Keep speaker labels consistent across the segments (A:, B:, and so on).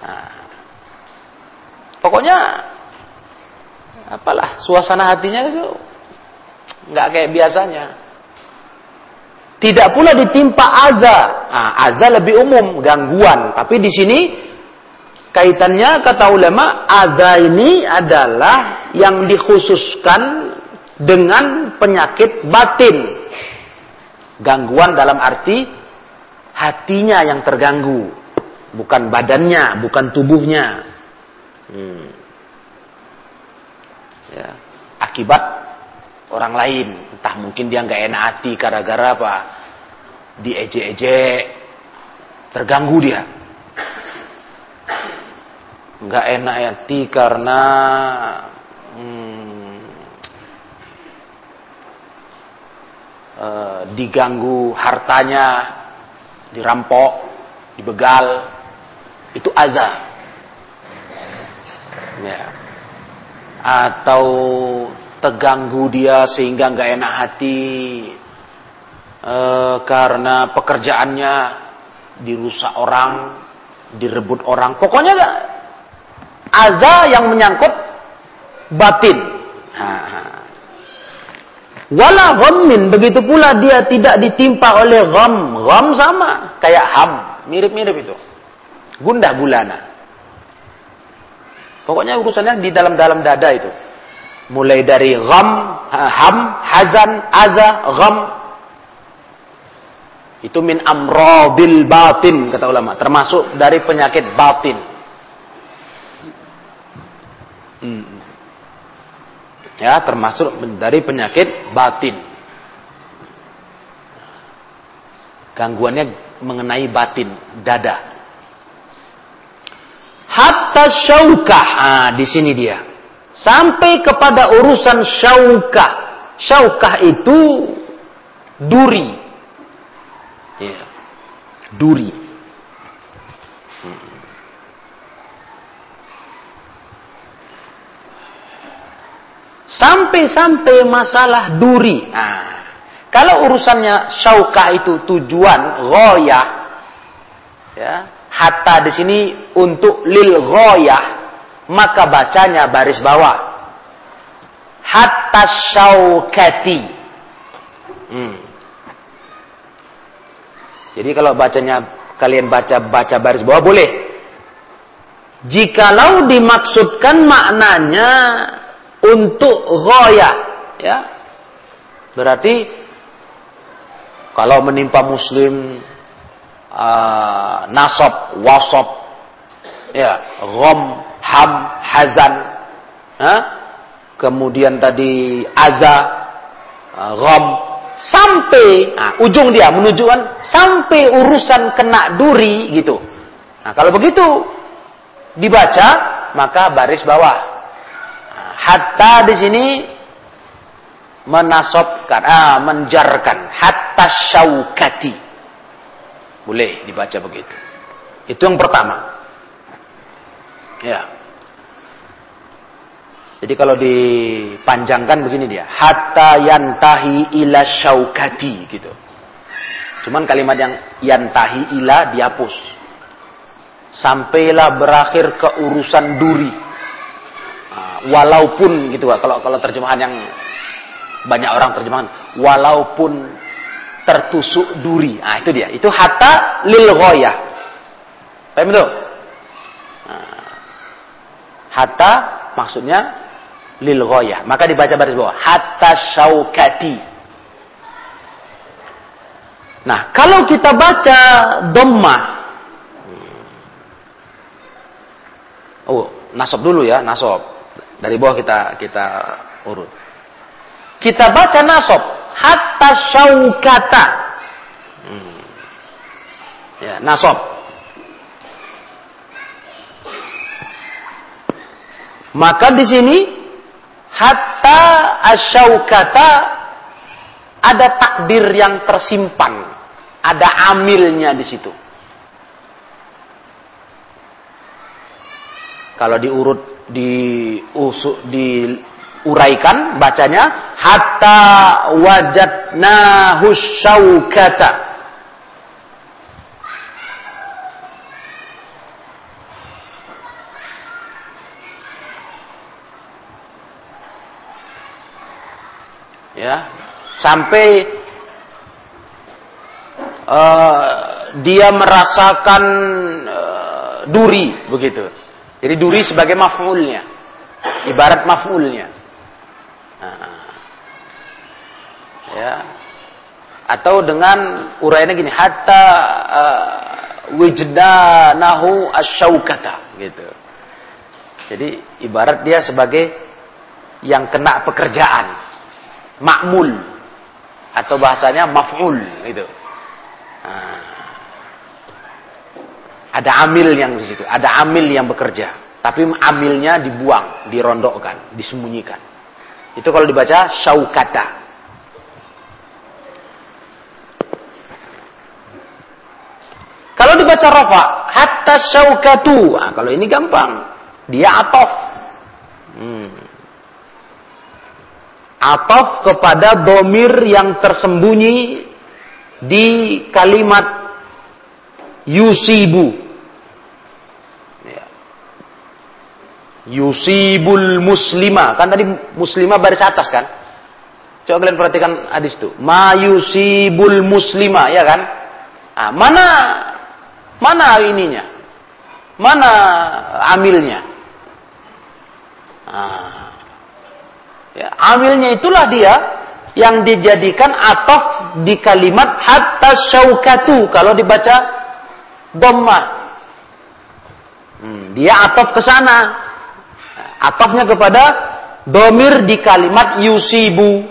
A: Nah, pokoknya apalah suasana hatinya itu nggak kayak biasanya. Tidak pula ditimpa aza. Nah, aza lebih umum, gangguan. Tapi di sini kaitannya kata ulama, aza ini adalah yang dikhususkan dengan penyakit batin. Gangguan dalam arti hatinya yang terganggu, bukan badannya, bukan tubuhnya. Hmm. Ya. Akibat orang lain, entah mungkin dia nggak enak hati gara-gara apa, diejek-ejek, terganggu dia. Nggak enak hati karena hmm, uh, diganggu hartanya, dirampok, dibegal, itu azab. Ya. Atau terganggu dia sehingga nggak enak hati uh, karena pekerjaannya dirusak orang, direbut orang. Pokoknya azab yang menyangkut batin. Ha. Wala ghammin, begitu pula dia tidak ditimpa oleh gham. Gham sama, kayak ham, mirip-mirip itu. Gundah gulana. Pokoknya urusannya di dalam-dalam dada itu. Mulai dari gham, ham, hazan, adha, gham. Itu min amradil batin, kata ulama. Termasuk dari penyakit batin. Hmm ya termasuk dari penyakit batin gangguannya mengenai batin dada hatta syaukah ah di sini dia. Sampai kepada urusan syaukah syaukah itu duri. Ya. Duri. Sampai-sampai masalah duri. Nah, kalau urusannya syaukah itu tujuan goyah, ya, hatta di sini untuk lil goyah, maka bacanya baris bawah. Hatta syaukati. Hmm. Jadi kalau bacanya kalian baca baca baris bawah boleh. Jikalau dimaksudkan maknanya untuk goya ya berarti kalau menimpa muslim uh, nasab wasab ya gham ham hazan ha? kemudian tadi aza uh, gham sampai nah, ujung dia menunjukkan sampai urusan kena duri gitu nah kalau begitu dibaca maka baris bawah Hatta di sini menasobkan, ah, menjarkan. Hatta syaukati. Boleh dibaca begitu. Itu yang pertama. Ya. Jadi kalau dipanjangkan begini dia, hatta yantahi ila syaukati gitu. Cuman kalimat yang yantahi ila dihapus. Sampailah berakhir ke urusan duri walaupun gitu kalau kalau terjemahan yang banyak orang terjemahan walaupun tertusuk duri. Ah itu dia. Itu hatta lil ghoyah. Paham itu nah, hatta maksudnya lil ghoyah. Maka dibaca baris bawah. Hatta syaukati. Nah kalau kita baca dhammah. Oh nasab dulu ya nasab. Dari bawah kita kita urut. Kita baca nasab hatta syaukata. Hmm. Ya, nasab. Maka di sini hatta asyaukata ada takdir yang tersimpan, ada amilnya di situ. Kalau diurut di usuk uraikan bacanya hatta wajadna husyaukata ya sampai uh, dia merasakan uh, duri begitu. Jadi duri sebagai maf'ulnya ibarat maf'ulnya. Ya. Atau dengan uraiannya gini, hatta uh, wijdanahu asyaukata gitu. Jadi ibarat dia sebagai yang kena pekerjaan, makmul atau bahasanya maf'ul gitu. Nah, ada amil yang di situ, ada amil yang bekerja, tapi amilnya dibuang, dirondokkan, disembunyikan. Itu kalau dibaca syaukata. Dibaca rafa, hatta syaukatu. Nah, kalau ini gampang. Dia atof. Hmm. Atof kepada domir yang tersembunyi di kalimat yusibu. Ya. Yusibul muslima. Kan tadi muslima baris atas kan? Coba kalian perhatikan hadis itu. Ma yusibul muslima, ya kan? Nah, mana Mana ininya? Mana amilnya? Nah, ya, amilnya itulah dia yang dijadikan ataf di kalimat hatta syaukatu kalau dibaca dhamma. Hmm, dia ataf ke sana. Atafnya kepada domir di kalimat yusibu.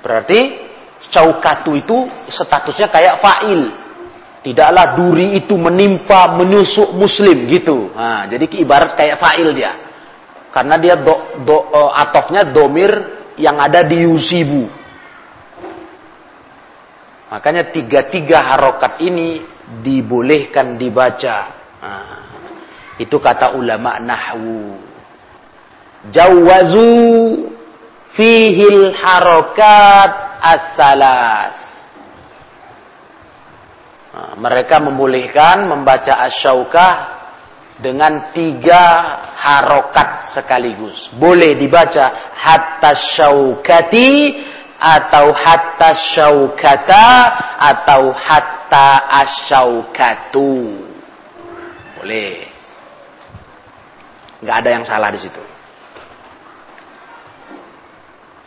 A: Berarti Caukatu itu statusnya kayak fa'il. Tidaklah duri itu menimpa menusuk muslim gitu. Nah, jadi ibarat kayak fa'il dia. Karena dia do, do, uh, atofnya domir yang ada di yusibu. Makanya tiga-tiga harokat ini dibolehkan dibaca. Nah, itu kata ulama nahwu. Jawazu fihil harokat as-salat. Nah, mereka membolehkan membaca asyaukah dengan tiga harokat sekaligus. Boleh dibaca hatta syaukati atau hatta syaukata atau hatta asyaukatu. Boleh. Nggak ada yang salah di situ.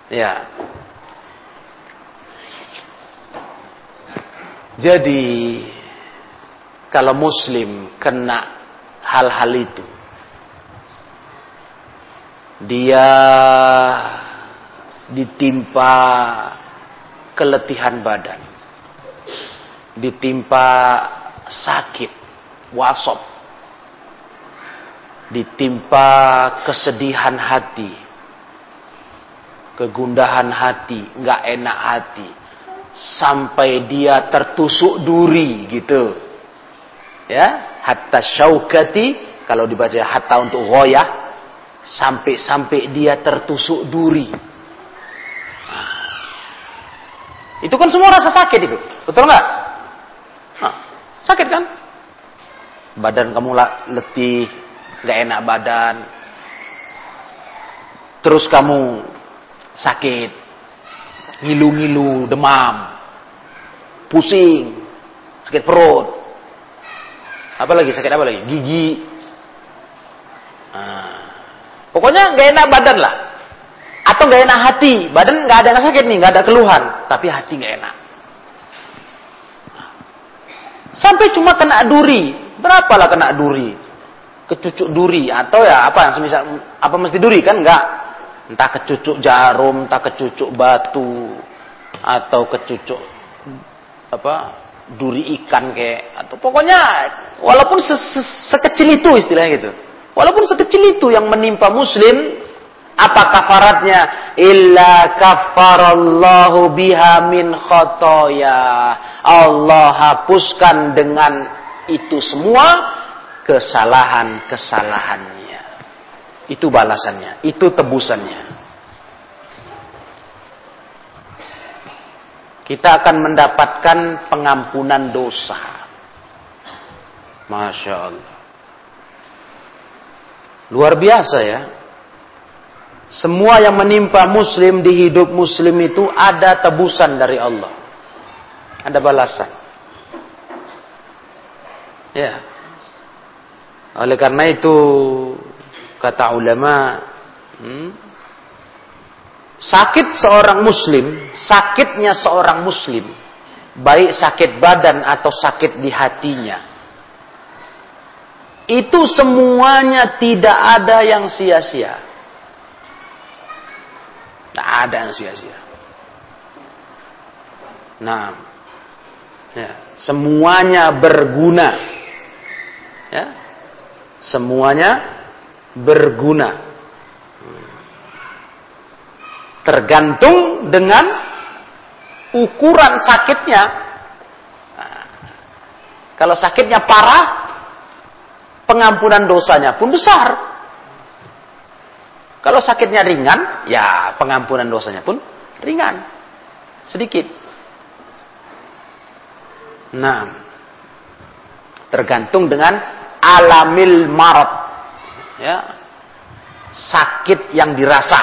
A: Ya. Jadi kalau muslim kena hal-hal itu dia ditimpa keletihan badan ditimpa sakit wasop ditimpa kesedihan hati kegundahan hati nggak enak hati sampai dia tertusuk duri gitu. Ya, hatta syaukati kalau dibaca hatta untuk goyah sampai-sampai dia tertusuk duri. itu kan semua rasa sakit itu, betul nggak? Sakit kan? Badan kamu letih, nggak enak badan, terus kamu sakit, ngilu-ngilu, demam, pusing, sakit perut, apa lagi? Sakit apa lagi, gigi, nah, pokoknya nggak enak badan lah, atau nggak enak hati, badan nggak ada yang sakit nih, nggak ada keluhan, tapi hati nggak enak. Sampai cuma kena duri, berapa lah kena duri, kecucuk duri atau ya apa yang semisal apa mesti duri? Kan nggak entah kecucuk jarum, entah kecucuk batu, atau kecucuk apa duri ikan kayak atau pokoknya walaupun se -se sekecil itu istilahnya gitu, walaupun sekecil itu yang menimpa muslim, apa kafaratnya? Illa kafarallahu biha min khotoya. Allah hapuskan dengan itu semua kesalahan-kesalahannya. Itu balasannya, itu tebusannya. Kita akan mendapatkan pengampunan dosa. Masya Allah. Luar biasa ya. Semua yang menimpa muslim di hidup muslim itu ada tebusan dari Allah. Ada balasan. Ya. Oleh karena itu kata ulama, hmm, sakit seorang muslim, sakitnya seorang muslim, baik sakit badan atau sakit di hatinya, itu semuanya tidak ada yang sia-sia. Tidak ada yang sia-sia. Nah, ya, semuanya berguna. Ya, semuanya berguna. Tergantung dengan ukuran sakitnya. Kalau sakitnya parah, pengampunan dosanya pun besar. Kalau sakitnya ringan, ya pengampunan dosanya pun ringan. Sedikit. Nah, tergantung dengan alamil marot. Ya. Sakit yang dirasa.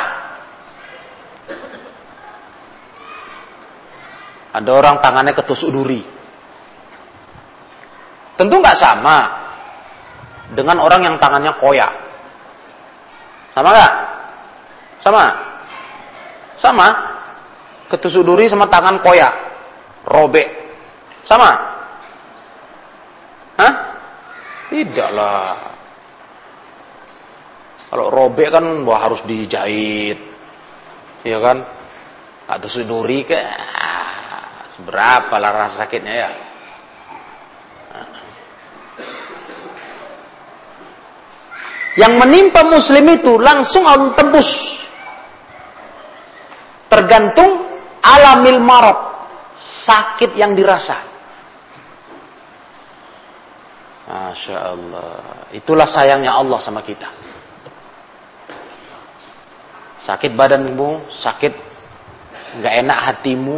A: Ada orang tangannya ketusuk duri. Tentu nggak sama dengan orang yang tangannya koyak. Sama nggak? Sama? Sama? Ketusuk duri sama tangan koyak. Robek. Sama? Hah? Tidaklah. Kalau robek kan wah harus dijahit. Iya kan? Atau tusuk duri ke ah, seberapa lah rasa sakitnya ya. Yang menimpa muslim itu langsung Allah tembus. Tergantung alamil marot. Sakit yang dirasa. Masya Allah. Itulah sayangnya Allah sama kita. Sakit badanmu, sakit nggak enak hatimu.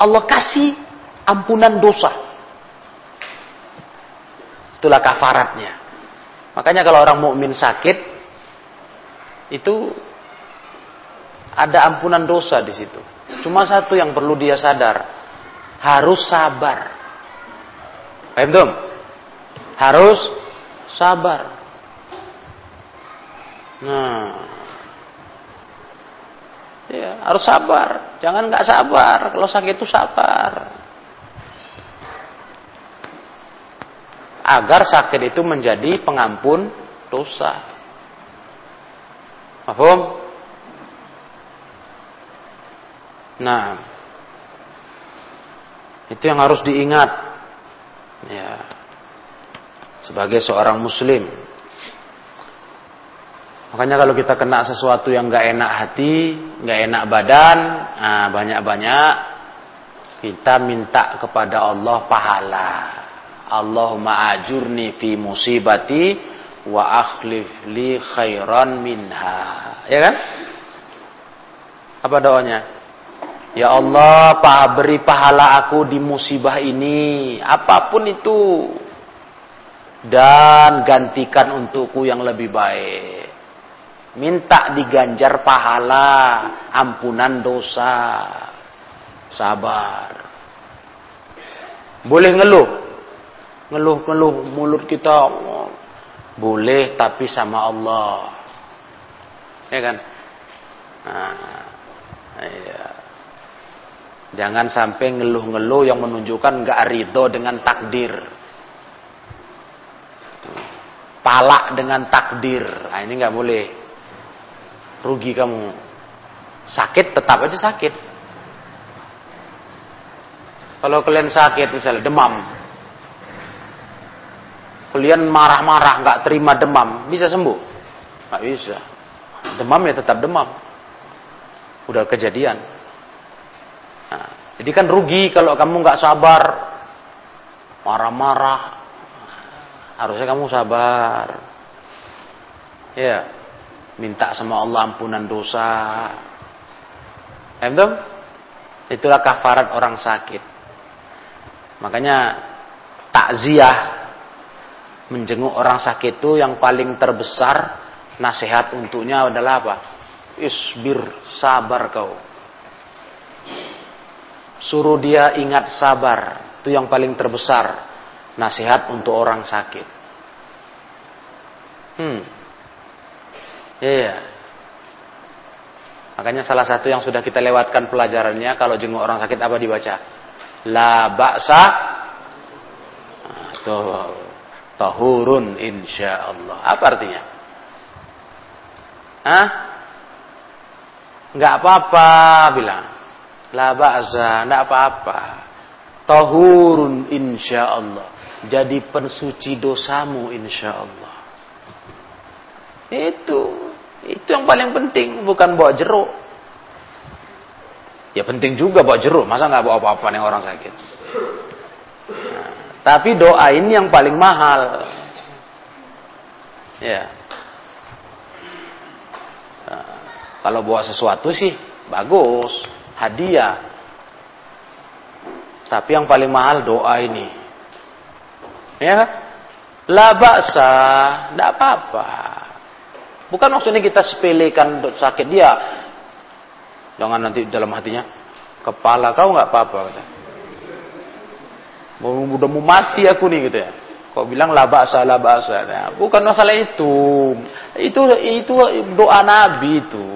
A: Allah kasih ampunan dosa. Itulah kafaratnya. Makanya kalau orang mukmin sakit itu ada ampunan dosa di situ. Cuma satu yang perlu dia sadar, harus sabar. Paham? Harus sabar. Nah, ya harus sabar. Jangan nggak sabar. Kalau sakit itu sabar. agar sakit itu menjadi pengampun dosa. Paham? Nah, itu yang harus diingat. Ya. Sebagai seorang muslim. Makanya kalau kita kena sesuatu yang gak enak hati, gak enak badan, nah banyak-banyak kita minta kepada Allah pahala. Allahumma ajurni fi musibati wa akhlif li khairan minha. Ya kan? Apa doanya? Ya Allah, pa beri pahala aku di musibah ini, apa pun itu. Dan gantikan untukku yang lebih baik. Minta diganjar pahala, ampunan dosa. Sabar. Boleh ngeluh, ngeluh-ngeluh mulut kita. Boleh tapi sama Allah. Ya kan? Nah, iya. jangan sampai ngeluh-ngeluh yang menunjukkan gak ridho dengan takdir. Palak dengan takdir. Nah, ini nggak boleh rugi kamu. Sakit tetap aja sakit. Kalau kalian sakit misalnya demam. Kalian marah-marah nggak terima demam bisa sembuh? Nggak bisa. Demam ya tetap demam. Udah kejadian. Nah, jadi kan rugi kalau kamu nggak sabar. Marah-marah. Harusnya kamu sabar. Ya minta sama Allah ampunan dosa Emdom? Itulah kafarat orang sakit. Makanya takziah menjenguk orang sakit itu yang paling terbesar nasihat untuknya adalah apa? Isbir, sabar kau. Suruh dia ingat sabar. Itu yang paling terbesar. Nasihat untuk orang sakit. Hmm. Iya. Makanya salah satu yang sudah kita lewatkan pelajarannya kalau jenguk orang sakit apa dibaca? La ba'sa nah, tahurun insyaallah. Apa artinya? Hah? Enggak apa-apa bilang. La ba'sa, enggak apa-apa. Tahurun insyaallah. Jadi pensuci dosamu insyaallah. Itu itu yang paling penting, bukan bawa jeruk. Ya penting juga bawa jeruk, masa nggak bawa apa-apa nih orang sakit. Nah, tapi doa ini yang paling mahal. Ya. Nah, kalau bawa sesuatu sih bagus, hadiah. Tapi yang paling mahal doa ini. Ya, la baksa, tidak apa-apa. Bukan maksudnya kita sepelekan sakit dia. Jangan nanti dalam hatinya, kepala kau nggak apa-apa kata. Mau udah mau mati aku nih gitu ya. Kau bilang la ba'sa la ba'sa. Nah, bukan masalah itu. Itu itu doa Nabi itu.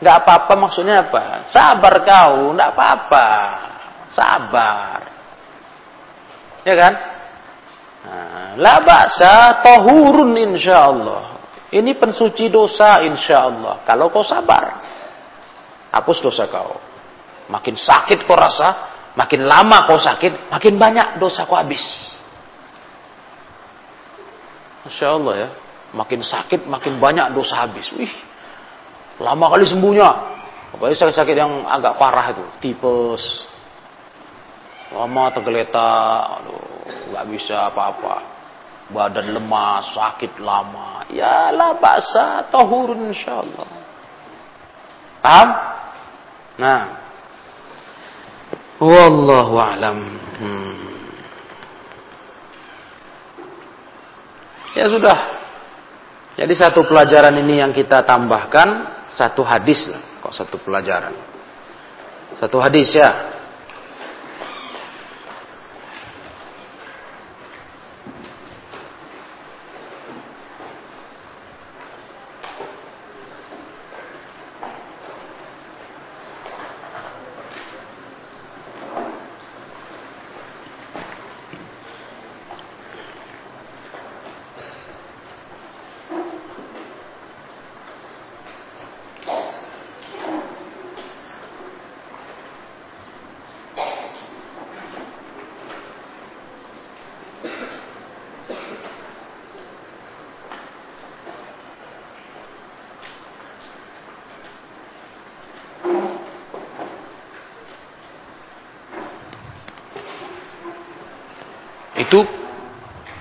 A: Nggak apa-apa maksudnya apa? Sabar kau, nggak apa-apa. Sabar. Ya kan? Nah, la ba'sa tahurun insyaallah. Ini pensuci dosa insya Allah. Kalau kau sabar. Hapus dosa kau. Makin sakit kau rasa, makin lama kau sakit, makin banyak dosa kau habis. Masya Allah ya. Makin sakit, makin banyak dosa habis. Wih, lama kali sembuhnya. Apalagi sakit-sakit yang agak parah itu. Tipes. Lama tergeletak. Aduh, gak bisa apa-apa badan lemas, sakit lama. Ya la ba'sa tahurun insyaallah. Paham? Nah. Wallahu a'lam. Hmm. Ya sudah. Jadi satu pelajaran ini yang kita tambahkan satu hadis lah. Kok satu pelajaran? Satu hadis ya. Itu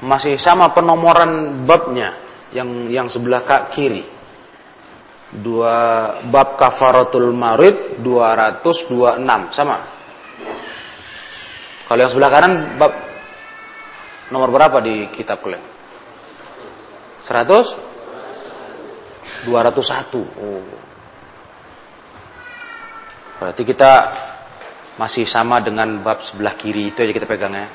A: masih sama penomoran babnya yang yang sebelah kak kiri. Dua bab kafaratul marid 226 sama. Kalau yang sebelah kanan bab nomor berapa di kitab kalian? 100 201. Oh. Berarti kita masih sama dengan bab sebelah kiri itu aja kita pegang ya.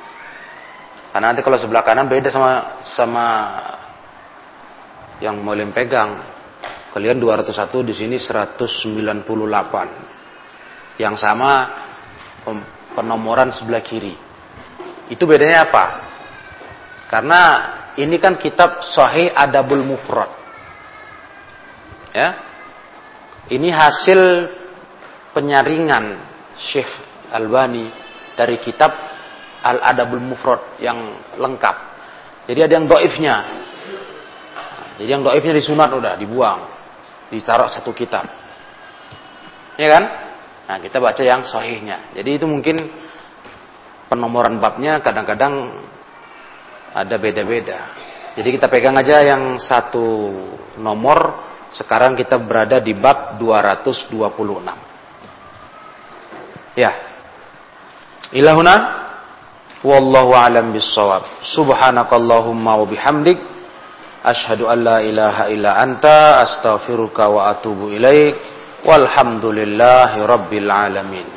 A: Karena nanti kalau sebelah kanan beda sama sama yang mulai pegang. Kalian 201 di sini 198. Yang sama penomoran sebelah kiri. Itu bedanya apa? Karena ini kan kitab Sahih Adabul Mufrad. Ya. Ini hasil penyaringan Syekh Albani dari kitab Al-Adabul Mufrad yang lengkap. Jadi ada yang doifnya. Jadi yang doifnya disunat udah, dibuang. Ditaruh satu kitab. Ya kan? Nah kita baca yang sahihnya. Jadi itu mungkin penomoran babnya kadang-kadang ada beda-beda. Jadi kita pegang aja yang satu nomor. Sekarang kita berada di bab 226. Ya. Ilahuna Wallahu a'lam bissawab. Subhanakallahumma wa bihamdik Ashhadu an la ilaha illa anta astaghfiruka wa atubu ilaik. Walhamdulillahi rabbil alamin.